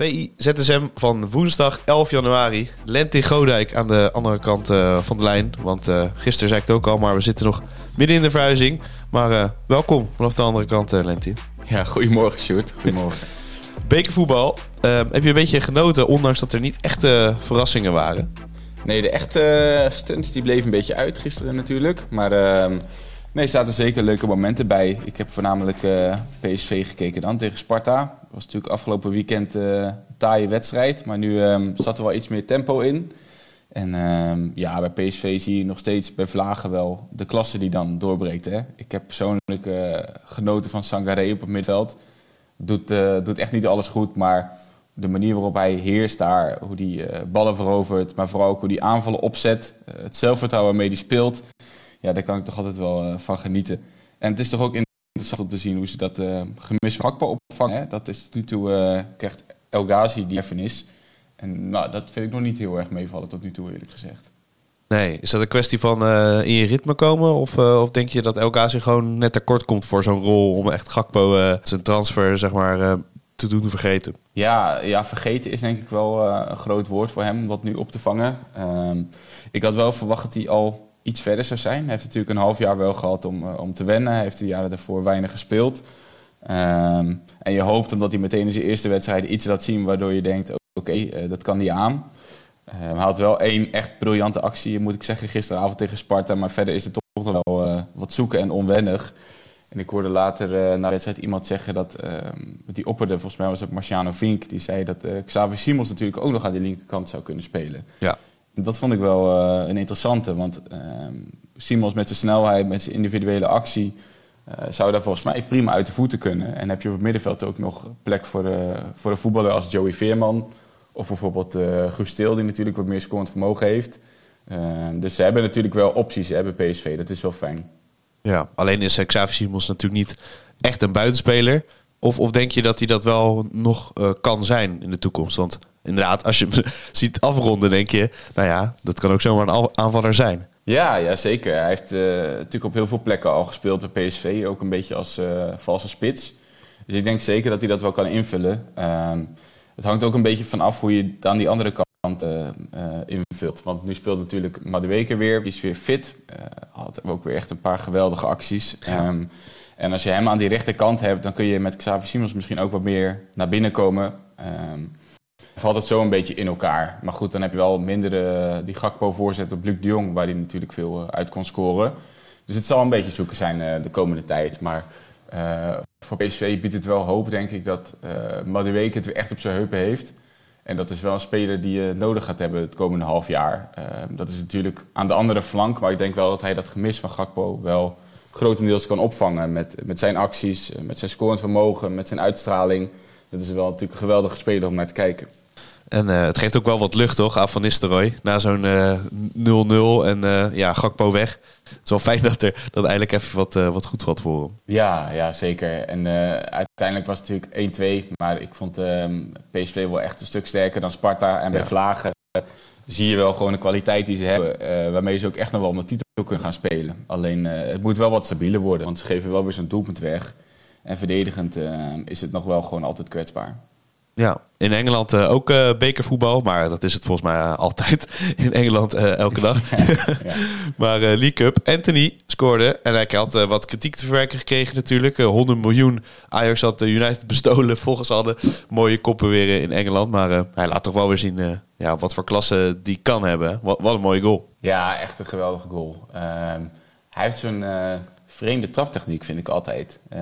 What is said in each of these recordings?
VI ZSM van woensdag 11 januari. Lent in Godijk aan de andere kant uh, van de lijn. Want uh, gisteren zei ik het ook al, maar we zitten nog midden in de verhuizing. Maar uh, welkom vanaf de andere kant, Lentin. Ja, goedemorgen, Sjoerd. Goedemorgen. Bekervoetbal. heb je een beetje genoten, ondanks dat er niet echte verrassingen waren? Nee, de echte stunts die bleven een beetje uit gisteren natuurlijk. Maar ehm, nee, er zeker leuke momenten bij. Ik heb voornamelijk PSV gekeken dan tegen Sparta was natuurlijk afgelopen weekend uh, een taaie wedstrijd. Maar nu um, zat er wel iets meer tempo in. En um, ja, bij PSV zie je nog steeds bij Vlagen wel de klasse die dan doorbreekt. Hè? Ik heb persoonlijk uh, genoten van Sangaré op het middenveld. Doet, doet echt niet alles goed, maar de manier waarop hij heerst daar, hoe hij ballen verovert, maar vooral ook hoe hij aanvallen opzet, het zelfvertrouwen waarmee hij speelt, ja, daar kan ik toch altijd wel van genieten. En het is toch ook in interessant om te zien hoe ze dat uh, gemis van opvangen. Hè? Dat is nu toe uh, krijgt El Ghazi die erfenis. En nou, dat vind ik nog niet heel erg meevallen tot nu toe, eerlijk gezegd. Nee, is dat een kwestie van uh, in je ritme komen? Of, uh, of denk je dat El Ghazi gewoon net tekort komt voor zo'n rol om echt Gakpo uh, zijn transfer zeg maar, te doen vergeten? Ja, ja, vergeten is denk ik wel een groot woord voor hem om dat nu op te vangen. Ehm, ik had wel verwacht dat hij al iets verder zou zijn. Hij heeft natuurlijk een half jaar wel gehad om, uh, om te wennen. Hij heeft de jaren daarvoor weinig gespeeld. Um, en je hoopt dan dat hij meteen in zijn eerste wedstrijd iets laat zien waardoor je denkt, oké, uh, dat kan hij aan. Uh, hij had wel één echt briljante actie, moet ik zeggen, gisteravond tegen Sparta. Maar verder is het toch wel wat zoeken en onwennig. En ik hoorde later na de wedstrijd iemand zeggen dat ehm, die opperde, volgens mij was het Marciano Vink, die zei dat Xavier Simons natuurlijk ook nog aan de linkerkant zou kunnen spelen. Ja. Dat vond ik wel uh, een interessante, want uh, Simons met zijn snelheid, met zijn individuele actie, uh, zou daar volgens mij prima uit de voeten kunnen. En heb je op het middenveld ook nog plek voor, de, voor een voetballer als Joey Veerman. Of bijvoorbeeld Guus Steel, die natuurlijk wat meer scorend vermogen heeft. Ehm, dus ze hebben natuurlijk wel opties, ze hebben PSV, dat is wel fijn. Ja, alleen is Xavier Simons natuurlijk niet echt een buitenspeler. Of, of denk je dat hij dat wel nog uh, kan zijn in de toekomst? Want inderdaad, als je hem ziet afronden, denk je, nou ja, dat kan ook zomaar een aanvaller zijn. Ja, ja zeker. Hij heeft uh, natuurlijk op heel veel plekken al gespeeld bij PSV, ook een beetje als uh, valse spits. Dus ik denk zeker dat hij dat wel kan invullen. Uh, het hangt ook een beetje van af hoe je het aan die andere kant invult. Want nu speelt natuurlijk Madueke weer, die is weer fit. had ook weer echt een paar geweldige acties. Ja. Um, en als je hem aan die rechterkant hebt, dan kun je met Xavier Simons misschien ook wat meer naar binnen komen. Um, valt het zo een beetje in elkaar. Maar goed, dan heb je wel minder uh, die Gakpo voorzet op Luc de Jong, waar hij natuurlijk veel uh, uit kon scoren. Dus het zal een beetje zoeken zijn uh, de komende tijd. Maar voor PSV biedt het wel hoop, denk ik, dat uh, Madueke het weer echt op zijn heupen heeft. En dat is wel een speler die je nodig gaat hebben het komende half jaar. Ehm, dat is natuurlijk aan de andere flank, maar ik denk wel dat hij dat gemis van Gakpo wel grotendeels kan opvangen met, met zijn acties, met zijn scorend vermogen, met zijn uitstraling. Dat is wel natuurlijk een geweldige speler om naar te kijken. En uh, het geeft ook wel wat lucht, toch, aan Van Nistelrooy. Na zo'n 0-0 uh, en uh, ja, Gakpo weg. Het is wel fijn dat er dat eindelijk even wat, wat goed valt voor hem. Ja, ja zeker. En uiteindelijk was het natuurlijk 1-2. Maar ik vond ehm, PSV wel echt een stuk sterker dan Sparta. En bij ja. Vlagen zie je wel gewoon de kwaliteit die ze hebben. waarmee ze ook echt nog wel om de titel kunnen gaan spelen. Alleen het moet wel wat stabieler worden. Want ze geven wel weer zo'n doelpunt weg. En verdedigend is het nog wel gewoon altijd kwetsbaar. Ja, in Engeland uh, ook uh, bekervoetbal, maar dat is het volgens mij uh, altijd in Engeland elke dag. ja. maar League Cup, Anthony scoorde en hij had wat kritiek te verwerken gekregen natuurlijk. 100 miljoen, Ajax had United bestolen volgens al de mooie koppen weer in Engeland. Maar hij laat toch wel weer zien ja, wat voor klasse die kan hebben. Wat, wat een mooie goal. Ja, echt een geweldige goal. Ehm, hij heeft zo'n vreemde traptechniek, vind ik altijd. Uh,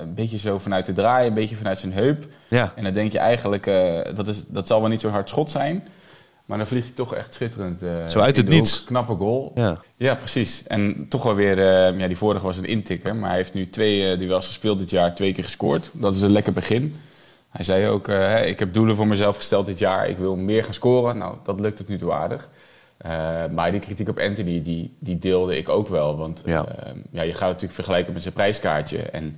een beetje zo vanuit de draai, een beetje vanuit zijn heup. Ja. En dan denk je eigenlijk, uh, dat, is, dat zal wel niet zo'n hard schot zijn. Maar dan vliegt hij toch echt schitterend. Uh, zo uit het niets. Knappe goal. Ja. ja, precies. En toch wel weer, ja, die vorige was een intikker. Maar hij heeft nu twee duels gespeeld dit jaar, twee keer gescoord. Dat is een lekker begin. Hij zei ook, ik heb doelen voor mezelf gesteld dit jaar. Ik wil meer gaan scoren. Nou, dat lukt het nu toe aardig. Uh, maar die kritiek op Anthony, die, die deelde ik ook wel. Want ja. Uh, ja, je gaat natuurlijk vergelijken met zijn prijskaartje. En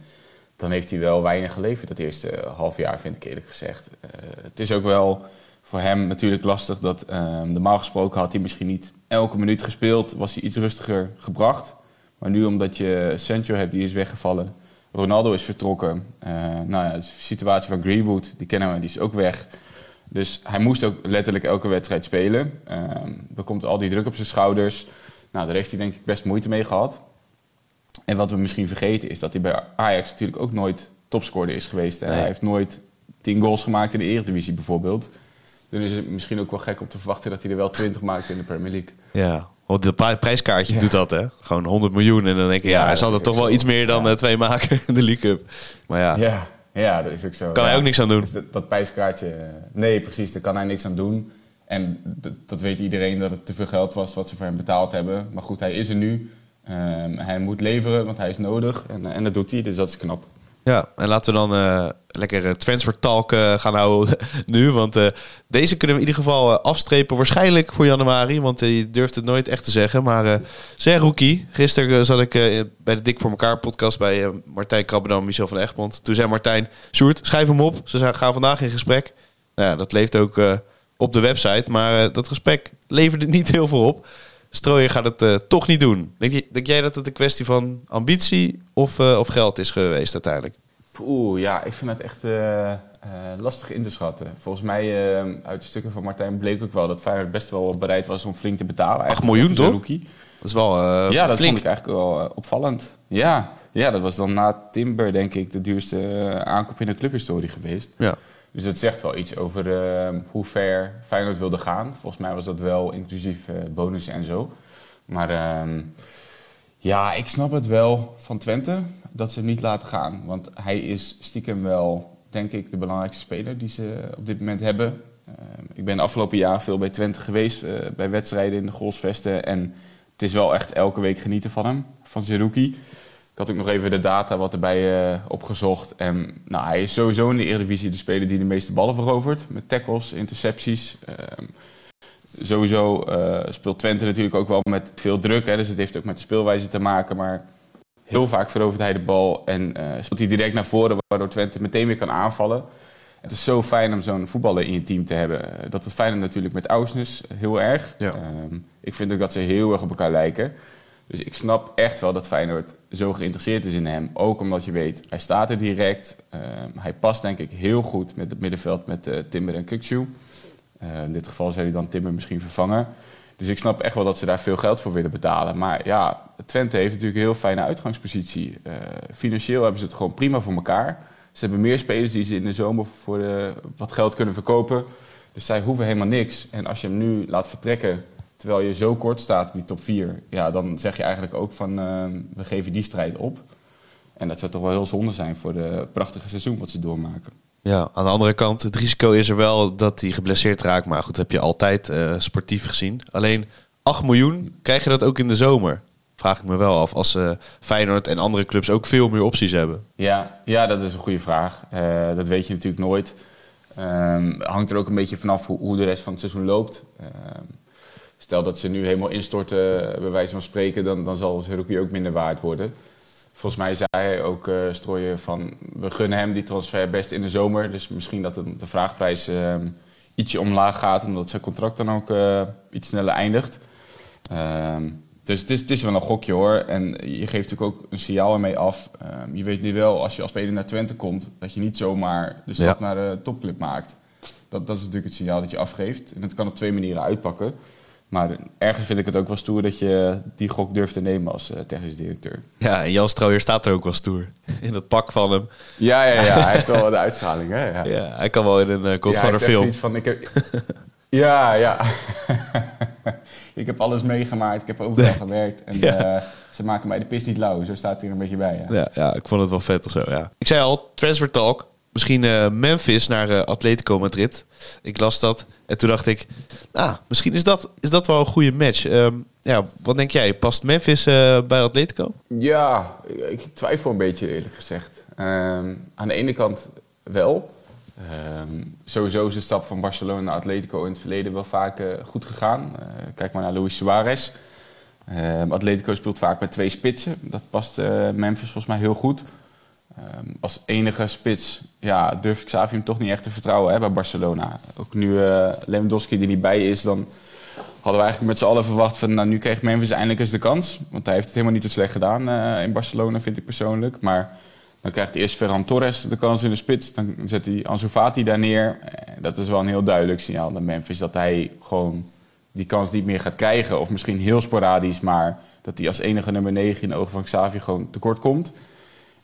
dan heeft hij wel weinig geleverd dat eerste half jaar, vind ik eerlijk gezegd. Uh, het is ook wel voor hem natuurlijk lastig dat normaal gesproken had hij misschien niet elke minuut gespeeld. Was hij iets rustiger gebracht. Maar nu omdat je Sancho hebt, die is weggevallen. Ronaldo is vertrokken. nou ja, de situatie van Greenwood, die kennen we, die is ook weg. Dus hij moest ook letterlijk elke wedstrijd spelen. Er komt al die druk op zijn schouders. Nou, daar heeft hij denk ik best moeite mee gehad. En wat we misschien vergeten is dat hij bij Ajax natuurlijk ook nooit topscorer is geweest. Hij heeft nooit tien goals gemaakt in de Eredivisie bijvoorbeeld. Dan is het misschien ook wel gek om te verwachten dat hij er wel 20 maakt in de Premier League. Ja, want het prijskaartje doet dat, hè? Gewoon 100 miljoen. En dan denk je, ja, hij zal er toch wel iets meer dan ja. twee maken in de League Cup. Maar ja. Ja. Dat is ook zo. Kan hij ook niks aan doen? Dus dat, prijskaartje, eh, nee, precies, daar kan hij niks aan doen. En dat weet iedereen dat het te veel geld was wat ze voor hem betaald hebben. Maar goed, hij is er nu. Um, hij moet leveren, want hij is nodig. En, en dat doet hij, dus dat is knap. Ja, en laten we dan uh, lekker transfer talk uh, gaan houden nu. Want deze kunnen we in ieder geval afstrepen waarschijnlijk voor januari. Want je durft het nooit echt te zeggen. Maar uh, Rookie. Gisteren zat ik bij de Dik voor elkaar podcast bij Martijn Krabbedam en Michel van Egmond. Toen zei Martijn, Sjoerd, schrijf hem op. Ze gaan vandaag in gesprek. Nou ja, dat leeft ook op de website. Maar dat gesprek leverde niet heel veel op. Strooijer gaat het uh, toch niet doen. Denk, je, denk, jij dat het een kwestie van ambitie of, uh, of geld is geweest uiteindelijk? Oeh, ja, ik vind het echt uh, lastig in te schatten. Volgens mij, uit de stukken van Martijn, bleek ook wel dat Feyenoord best wel bereid was om flink te betalen. 8 miljoen toch? Dat is wel Ja, dat vond ik eigenlijk wel opvallend. Ja, ja, dat was dan na Timber denk ik de duurste aankoop in de clubhistorie geweest. Ja. Dus het zegt wel iets over uh, hoe ver Feyenoord wilde gaan. Volgens mij was dat wel inclusief uh, bonussen en zo. Maar uh, ja, ik snap het wel van Twente dat ze hem niet laten gaan. Want hij is stiekem wel, denk ik, de belangrijkste speler die ze op dit moment hebben. Ehm, ik ben afgelopen jaar veel bij Twente geweest, eh, bij wedstrijden in de Golsvesten. En het is wel echt elke week genieten van hem, van Zerouki. Ik had ook nog even de data wat erbij uh, opgezocht. En nou, hij is sowieso in de Eredivisie de speler die de meeste ballen verovert. Met tackles, intercepties. Uh, sowieso uh, speelt Twente natuurlijk ook wel met veel druk. Hè, dus het heeft ook met de speelwijze te maken. Maar heel vaak verovert hij de bal en eh, speelt hij direct naar voren. Waardoor Twente meteen weer kan aanvallen. Het is zo fijn om zo'n voetballer in je team te hebben. Dat het fijner natuurlijk met Ausnes heel erg. Ja. Ehm, ik vind ook dat ze heel erg op elkaar lijken. Dus ik snap echt wel dat Feyenoord zo geïnteresseerd is in hem. Ook omdat je weet, hij staat er direct. Uh, hij past denk ik heel goed met het middenveld met uh, Timber en Kukcu. Uh, in dit geval zou hij dan Timber misschien vervangen. Dus ik snap echt wel dat ze daar veel geld voor willen betalen. Maar ja, Twente heeft natuurlijk een heel fijne uitgangspositie. Eh, financieel hebben ze het gewoon prima voor elkaar. Ze hebben meer spelers die ze in de zomer voor wat geld kunnen verkopen. Dus zij hoeven helemaal niks. En als je hem nu laat vertrekken terwijl je zo kort staat in die top 4, ja, dan zeg je eigenlijk ook van uh, we geven die strijd op. En dat zou toch wel heel zonde zijn voor de prachtige seizoen wat ze doormaken. Ja, aan de andere kant, het risico is er wel dat hij geblesseerd raakt. Maar goed, dat heb je altijd uh, sportief gezien. Alleen 8 miljoen, krijg je dat ook in de zomer? Vraag ik me wel af. Als uh, Feyenoord en andere clubs ook veel meer opties hebben. Ja, ja dat is een goede vraag. Uh, dat weet je natuurlijk nooit. Um, hangt er ook een beetje vanaf hoe, hoe de rest van het seizoen loopt. Stel dat ze nu helemaal instorten, bij wijze van spreken, dan, dan zal Zerouki ook minder waard worden. Volgens mij zei hij ook uh, strooien van we gunnen hem die transfer best in de zomer. Dus misschien dat de, de vraagprijs uh, ietsje omlaag gaat, omdat zijn contract dan ook uh, iets sneller eindigt. Ehm, dus het is, het is wel een gokje hoor. En je geeft natuurlijk ook een signaal ermee af. Ehm, je weet nu wel, als je als speler naar Twente komt, dat je niet zomaar de stap naar de topclub maakt. Dat, dat is natuurlijk het signaal dat je afgeeft. En dat kan op twee manieren uitpakken. Maar ergens vind ik het ook wel stoer dat je die gok durft te nemen als uh, technisch directeur. Ja, en Jan Strooijer staat er ook wel stoer. In dat pak van hem. Ja, ja, ja. hij heeft wel de uitstraling. Hè? Ja. ja hij kan wel in een uh, Godfather ja, film. Van, ik heb... ja, ja. ik heb alles meegemaakt. Ik heb overal gewerkt. En ja. uh, ze maken mij de pis niet lauw. Zo staat hij er een beetje bij. Ja. ja. Ja, ik vond het wel vet of zo. Ja. Ik zei al, transfer talk. Misschien uh, Memphis naar uh, Atletico Madrid. Ik las dat. En toen dacht ik, ah, misschien is dat, is dat wel een goede match. Um, ja, wat denk jij? Past Memphis uh, bij Atletico? Ja, ik, twijfel een beetje eerlijk gezegd. Um, aan de ene kant wel. Um, sowieso is de stap van Barcelona naar Atletico in het verleden wel vaak goed gegaan. kijk maar naar Luis Suarez. Atletico speelt vaak met twee spitsen. Dat past Memphis volgens mij heel goed. Als enige spits ja, durf Xavi hem toch niet echt te vertrouwen hè, bij Barcelona. Ook nu uh, Lewandowski er niet bij is, dan hadden we eigenlijk met z'n allen verwacht van... Nou, nu kreeg Memphis eindelijk eens de kans. Want hij heeft het helemaal niet zo slecht gedaan uh, in Barcelona, vind ik persoonlijk. Maar Dan krijgt eerst Ferran Torres de kans in de spits. Dan zet hij Ansu Fati daar neer. Dat is wel een heel duidelijk signaal naar Memphis dat hij gewoon die kans niet meer gaat krijgen. Of misschien heel sporadisch, maar dat hij als enige nummer 9 in de ogen van Xavi gewoon tekort komt.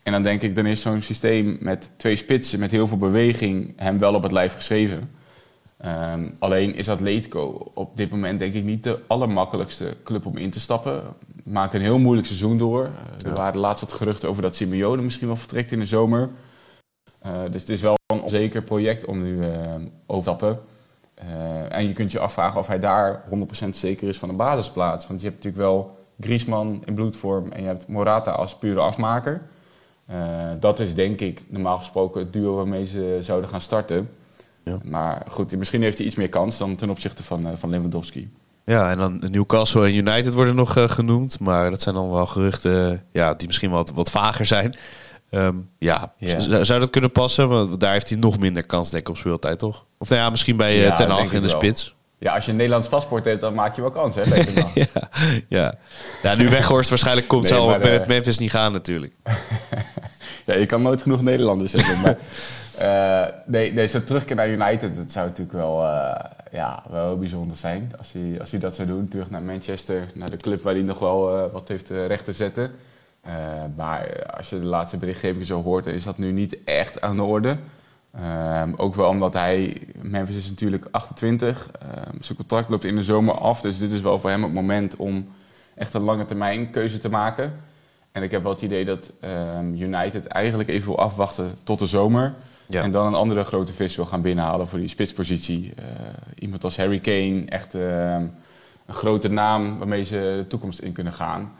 En dan denk ik, dan is zo'n systeem met twee spitsen, met heel veel beweging, hem wel op het lijf geschreven. Ehm, alleen is Atletico op dit moment denk ik niet de allermakkelijkste club om in te stappen. Maakt een heel moeilijk seizoen door. Uh, er waren laatst wat geruchten over dat Simeone misschien wel vertrekt in de zomer. Uh, dus het is wel een onzeker project om nu uh, over te stappen. en je kunt je afvragen of hij daar 100% zeker is van een basisplaats. Want je hebt natuurlijk wel Griezmann in bloedvorm en je hebt Morata als pure afmaker. Dat is denk ik normaal gesproken het duo waarmee ze zouden gaan starten. Ja. Maar goed, misschien heeft hij iets meer kans dan ten opzichte van, uh, van Lewandowski. Ja, en dan Newcastle en United worden nog uh, genoemd. Maar dat zijn dan wel geruchten ja, die misschien wat, wat vager zijn. Um, ja, yeah. zou dat kunnen passen? Want daar heeft hij nog minder kans denk ik op speeltijd, toch? Of nou ja, misschien bij uh, ja, Ten Hag in de wel. spits. Ja, als je een Nederlands paspoort hebt, dan maak je wel kans, hè? ja, ja. ja, nu Weghorst waarschijnlijk komt, nee, zou met Memphis niet gaan natuurlijk. ja, je kan nooit genoeg Nederlanders hebben. maar uh, nee, nee, zo terugkeer naar United, dat zou natuurlijk wel, uh, ja, wel heel bijzonder zijn. Als hij, als hij dat zou doen, terug naar Manchester, naar de club waar hij nog wel wat heeft recht te zetten. maar als je de laatste berichtgeving zo hoort, is dat nu niet echt aan de orde. Ehm, ook wel omdat hij, Memphis is natuurlijk 28, ehm, zijn contract loopt in de zomer af. Dus dit is wel voor hem het moment om echt een lange termijn keuze te maken. En ik heb wel het idee dat um, United eigenlijk even wil afwachten tot de zomer. Ja. En dan een andere grote vis wil gaan binnenhalen voor die spitspositie. Uh, iemand als Harry Kane, echt uh, een grote naam waarmee ze de toekomst in kunnen gaan.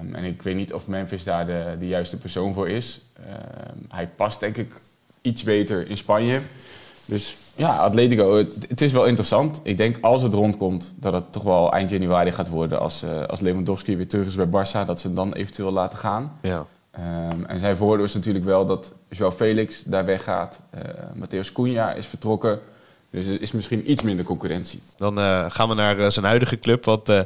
Um, en ik weet niet of Memphis daar de, de juiste persoon voor is. Hij past denk ik iets beter in Spanje. Dus ja, Atletico, het, het, is wel interessant. Ik denk als het rondkomt dat het toch wel eind januari gaat worden. Als, uh, als Lewandowski weer terug is bij Barça, dat ze hem dan eventueel laten gaan. Ja. Um, en zijn voordeel is natuurlijk wel dat Joao Felix daar weggaat. Uh, Matthäus Cunha is vertrokken. Dus er is misschien iets minder concurrentie. Dan uh, gaan we naar uh, zijn huidige club. Want uh,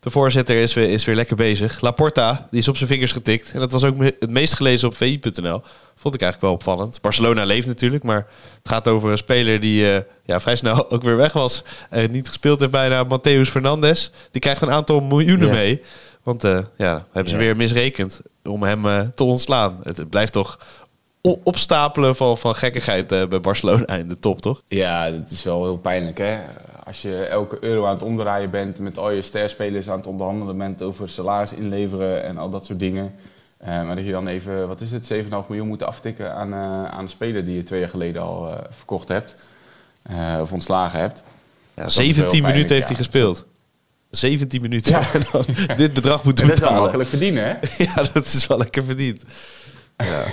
de voorzitter is weer, is weer lekker bezig. Laporta, die is op zijn vingers getikt. En dat was ook het meest gelezen op VI.nl. Vond ik eigenlijk wel opvallend. Barcelona leeft natuurlijk. Maar het gaat over een speler die ja, vrij snel ook weer weg was. En niet gespeeld heeft bijna. Matthäus Fernandes. Die krijgt een aantal miljoenen yeah. mee. Want ja, hebben ze weer misrekend om hem uh, te ontslaan. Het, het, blijft toch opstapelen van, van gekkigheid uh, bij Barcelona in de top, toch? Ja, dat is wel heel pijnlijk, hè? Als je elke euro aan het omdraaien bent, met al je sterspelers aan het onderhandelen bent over salaris inleveren en al dat soort dingen. Uh, maar dat je dan even, wat is het, 7,5 miljoen moet aftikken aan, aan de speler die je twee jaar geleden al verkocht hebt. of ontslagen hebt. Ja, 17 minuten heeft hij gespeeld. 17 minuten. Ja. Dit bedrag moet betalen. Dat is wel makkelijk verdienen, hè? ja, dat is wel lekker verdiend. Ja.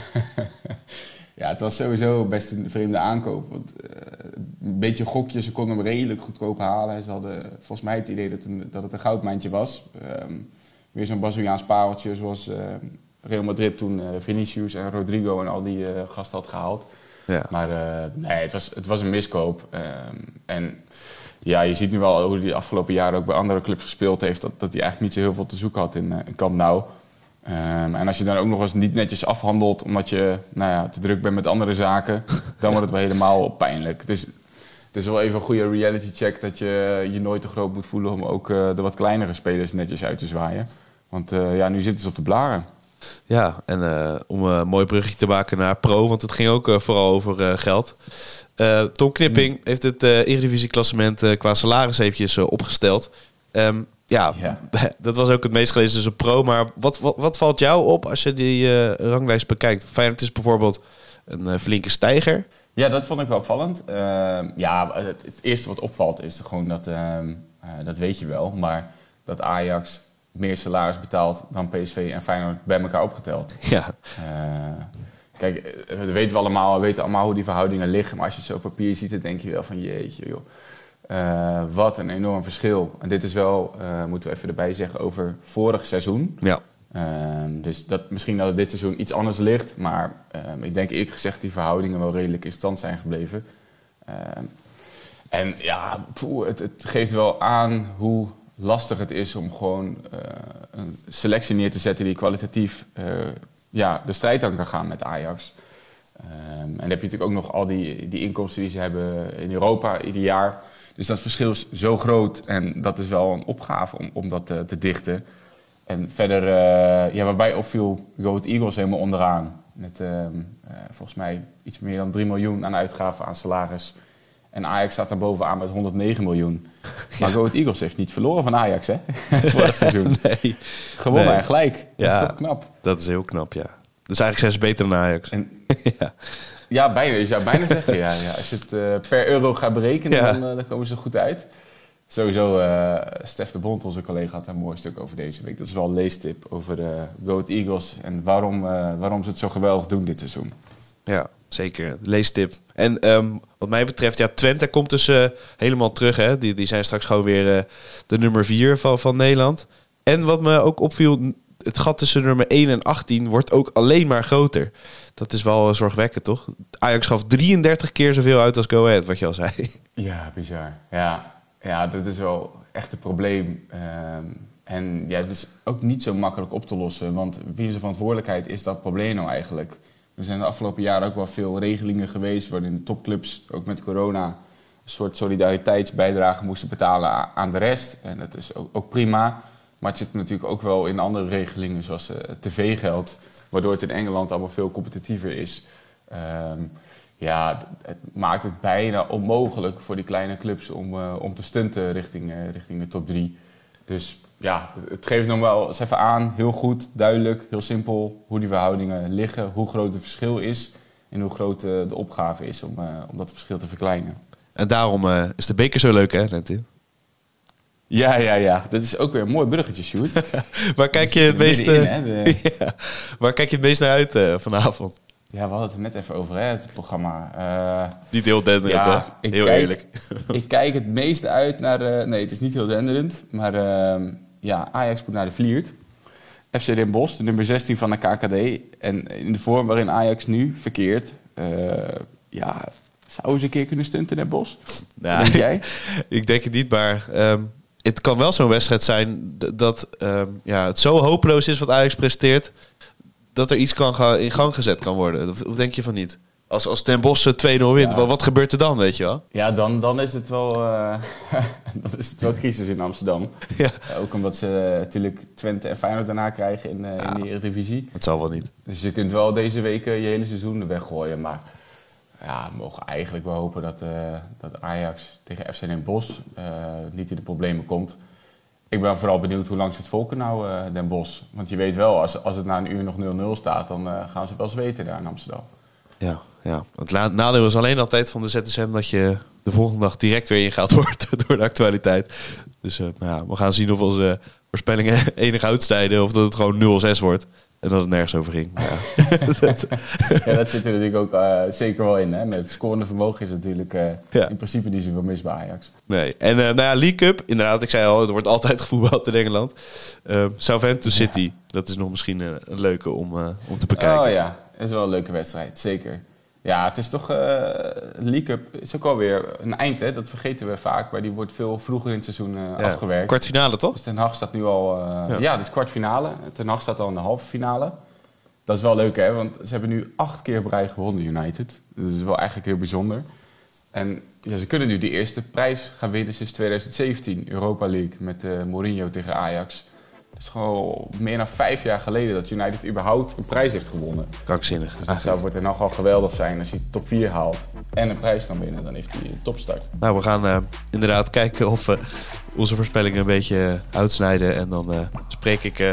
ja, het was sowieso best een vreemde aankoop. Want, uh, een beetje gokjes, ze konden hem redelijk goedkoop halen. Ze hadden volgens mij het idee dat, een, dat het een goudmijntje was. Um, weer zo'n Braziliaans pareltje zoals uh, Real Madrid toen uh, Vinicius en Rodrigo en al die gasten had gehaald. Ja. Maar nee, het was, het was een miskoop. Um, en ja, je ziet nu wel hoe hij de afgelopen jaren ook bij andere clubs gespeeld heeft. Dat, dat hij eigenlijk niet zo heel veel te zoeken had in, in Camp Nou. Um, en als je dan ook nog eens niet netjes afhandelt omdat je nou ja, te druk bent met andere zaken, dan wordt het wel helemaal pijnlijk. Dus het is wel even een goede reality check dat je je nooit te groot moet voelen om ook uh, de wat kleinere spelers netjes uit te zwaaien. Want uh, ja, nu zitten ze op de blaren. Ja, en uh, om een mooi brugje te maken naar pro, want het ging ook vooral over geld. Tom Knipping mm. heeft het Eredivisie-klassement qua salaris eventjes opgesteld. Um, ja, ja, dat was ook het meest gelezen tussen pro. Maar wat, wat, wat valt jou op als je die uh, ranglijst bekijkt? Feyenoord is bijvoorbeeld een uh, flinke stijger. Ja, dat vond ik wel opvallend. Uh, ja, het, het, eerste wat opvalt is gewoon dat, ehm, dat weet je wel, maar dat Ajax meer salaris betaalt dan PSV en Feyenoord bij elkaar opgeteld. Ja. kijk, dat weten we allemaal, we weten allemaal hoe die verhoudingen liggen. Maar als je het zo op papier ziet, dan denk je wel van jeetje joh uh, wat een enorm verschil. En dit is wel, uh, moeten we even erbij zeggen, over vorig seizoen. Ja. Uh, dus dat, misschien dat het dit seizoen iets anders ligt. Maar ehm, ik denk eerlijk gezegd die verhoudingen wel redelijk in stand zijn gebleven. Ehm, en ja, poeh, het, het, geeft wel aan hoe lastig het is om gewoon eh, een selectie neer te zetten die kwalitatief ja, de strijd aan kan gaan met Ajax. Ehm, en dan heb je natuurlijk ook nog al die, die inkomsten die ze hebben in Europa ieder jaar. Dus dat verschil is zo groot en dat is wel een opgave om, om dat te, te dichten. En verder, uh, ja, waarbij opviel, Go Eagles helemaal onderaan. Met uh, uh, volgens mij iets meer dan 3 miljoen aan uitgaven aan salaris. En Ajax staat daar bovenaan met 109 miljoen. Maar Go Eagles heeft niet verloren van Ajax, hè? Voor het seizoen. nee. Gewonnen Nee. en gelijk. Dat Ja. is toch knap? Dat is heel knap, ja. Dus eigenlijk zijn ze beter dan Ajax. En ja. Ja, bijna. Je zou bijna zeggen, ja, ja. Als je het eh, per euro gaat berekenen, Ja. dan, eh, dan komen ze goed uit. Sowieso, eh Stef de Bond, onze collega, had daar een mooi stuk over deze week. Dat is wel een leestip over de Goat Eagles en waarom, waarom ze het zo geweldig doen dit seizoen. Ja, zeker. Leestip. En ehm, wat mij betreft, ja, Twente komt dus helemaal terug. Hè? Die, die zijn straks gewoon weer de nummer 4 van, van Nederland. En wat me ook opviel, het gat tussen nummer 1 en 18 wordt ook alleen maar groter. Dat is wel zorgwekkend, toch? Ajax gaf 33 keer zoveel uit als Go Ahead, wat je al zei. Ja, bizar. Ja, ja dat is wel echt een probleem. Ehm, en ja, het is ook niet zo makkelijk op te lossen. Want wie zijn verantwoordelijkheid is dat probleem nou eigenlijk? Er zijn de afgelopen jaren ook wel veel regelingen geweest... waarin de topclubs, ook met corona... een soort solidariteitsbijdrage moesten betalen aan de rest. En dat is ook, ook prima. Maar het zit natuurlijk ook wel in andere regelingen, zoals eh, tv-geld... waardoor het in Engeland allemaal veel competitiever is... Ehm, ja, het maakt het bijna onmogelijk voor die kleine clubs om, eh, om te stunten richting, eh, richting de top 3. Dus ja, het, geeft nog wel eens even aan, heel goed, duidelijk, heel simpel, hoe die verhoudingen liggen, hoe groot het verschil is en hoe groot de opgave is om, om dat verschil te verkleinen. En daarom is de beker zo leuk, hè, Lentin? Ja, ja, ja. Dat is ook weer een mooi bruggetje, Sjoerd. Waar kijk je het meest, de- ja, waar kijk je het meest naar uit eh, vanavond? ja, we hadden het er net even over, hè, het programma. Eh, Niet heel denderend, Ja, Heel kijk- eerlijk. ik kijk het meeste uit naar... eh, nee, het is niet heel denderend. Maar eh, ja, Ajax moet naar de Vliert. FC Den Bosch, de nummer 16 van de KKD. En in de vorm waarin Ajax nu verkeert... ja, zouden ze een keer kunnen stunten in Den Bosch? Nou, denk jij? Ik denk het niet, maar ehm, het kan wel zo'n wedstrijd zijn dat ehm, ja, het zo hopeloos is wat Ajax presteert, dat er iets kan gaan, in gang gezet kan worden. Of, of denk je van niet? Als, als Ten Bosch eh, 2-0 wint, Ja. wat, gebeurt er dan, weet je wel? Ja, dan, dan is het wel, dan is het wel crisis in Amsterdam. Ja, Eh, ook omdat ze eh, natuurlijk Twente en Feyenoord daarna krijgen in, eh, in de Eredivisie. dat zal wel niet. Dus je kunt wel deze weken je hele seizoen weggooien. Maar ja, we mogen eigenlijk wel hopen dat, eh, dat Ajax tegen FC Den Bosch eh, niet in de problemen komt. Ik ben vooral benieuwd hoe lang het volken nou, eh, Den Bosch. Want je weet wel, als, als het na een uur nog 0-0 staat, dan gaan ze wel zweten daar in Amsterdam. Ja, ja. Het nadeel is alleen altijd van de ZSM dat je de volgende dag direct weer ingehaald wordt door de actualiteit. Dus nou ja, we gaan zien of onze voorspellingen enig uitstijden of dat het gewoon 0-6 wordt. En dat het nergens over ging. Ja. dat- ja, dat zit er natuurlijk ook eh, zeker wel in. Hè? Met het scorende vermogen is natuurlijk eh, Ja. in principe niet zoveel mis bij Ajax. Nee. En eh nou ja, League Cup, inderdaad, ik zei al, het wordt altijd gevoetbald in Engeland. Eh, Southampton City, dat is nog misschien een leuke om, om te bekijken. Oh ja, is wel een leuke wedstrijd, zeker. Ja, het is toch... eh League Cup is ook alweer een eind, hè? Dat vergeten we vaak. Maar die wordt veel vroeger in het seizoen eh, Ja, afgewerkt. Kwartfinale toch? Dus Ten Hag staat nu al... eh, Ja. ja. dus kwartfinale. Ten Hag staat al in de halve finale. Dat is wel leuk, hè? Want ze hebben nu acht keer op rij gewonnen, United. Dat is wel eigenlijk heel bijzonder. En ja, ze kunnen nu die eerste prijs gaan winnen sinds 2017. Europa League met Mourinho tegen Ajax. Het is gewoon meer dan vijf jaar geleden dat United überhaupt een prijs heeft gewonnen. Krankzinnig. Dus dat zou voor Ten Hag al geweldig zijn als hij top 4 haalt en een prijs kan winnen. Dan heeft hij een topstart. Nou, we gaan eh, inderdaad kijken of we onze voorspellingen een beetje eh, uitsnijden. En dan eh, spreek ik eh,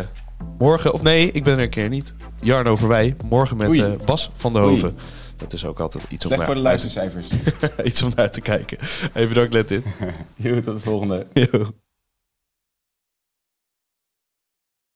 morgen, of nee, ik ben er een keer niet. Jarno voorbij. Morgen met eh, Bas van der Oei. Hoven. Dat is ook altijd iets om, Slecht voor de naar, luistercijfers. iets om naar te kijken. Even bedankt, let in. Joe, tot de volgende. Yo.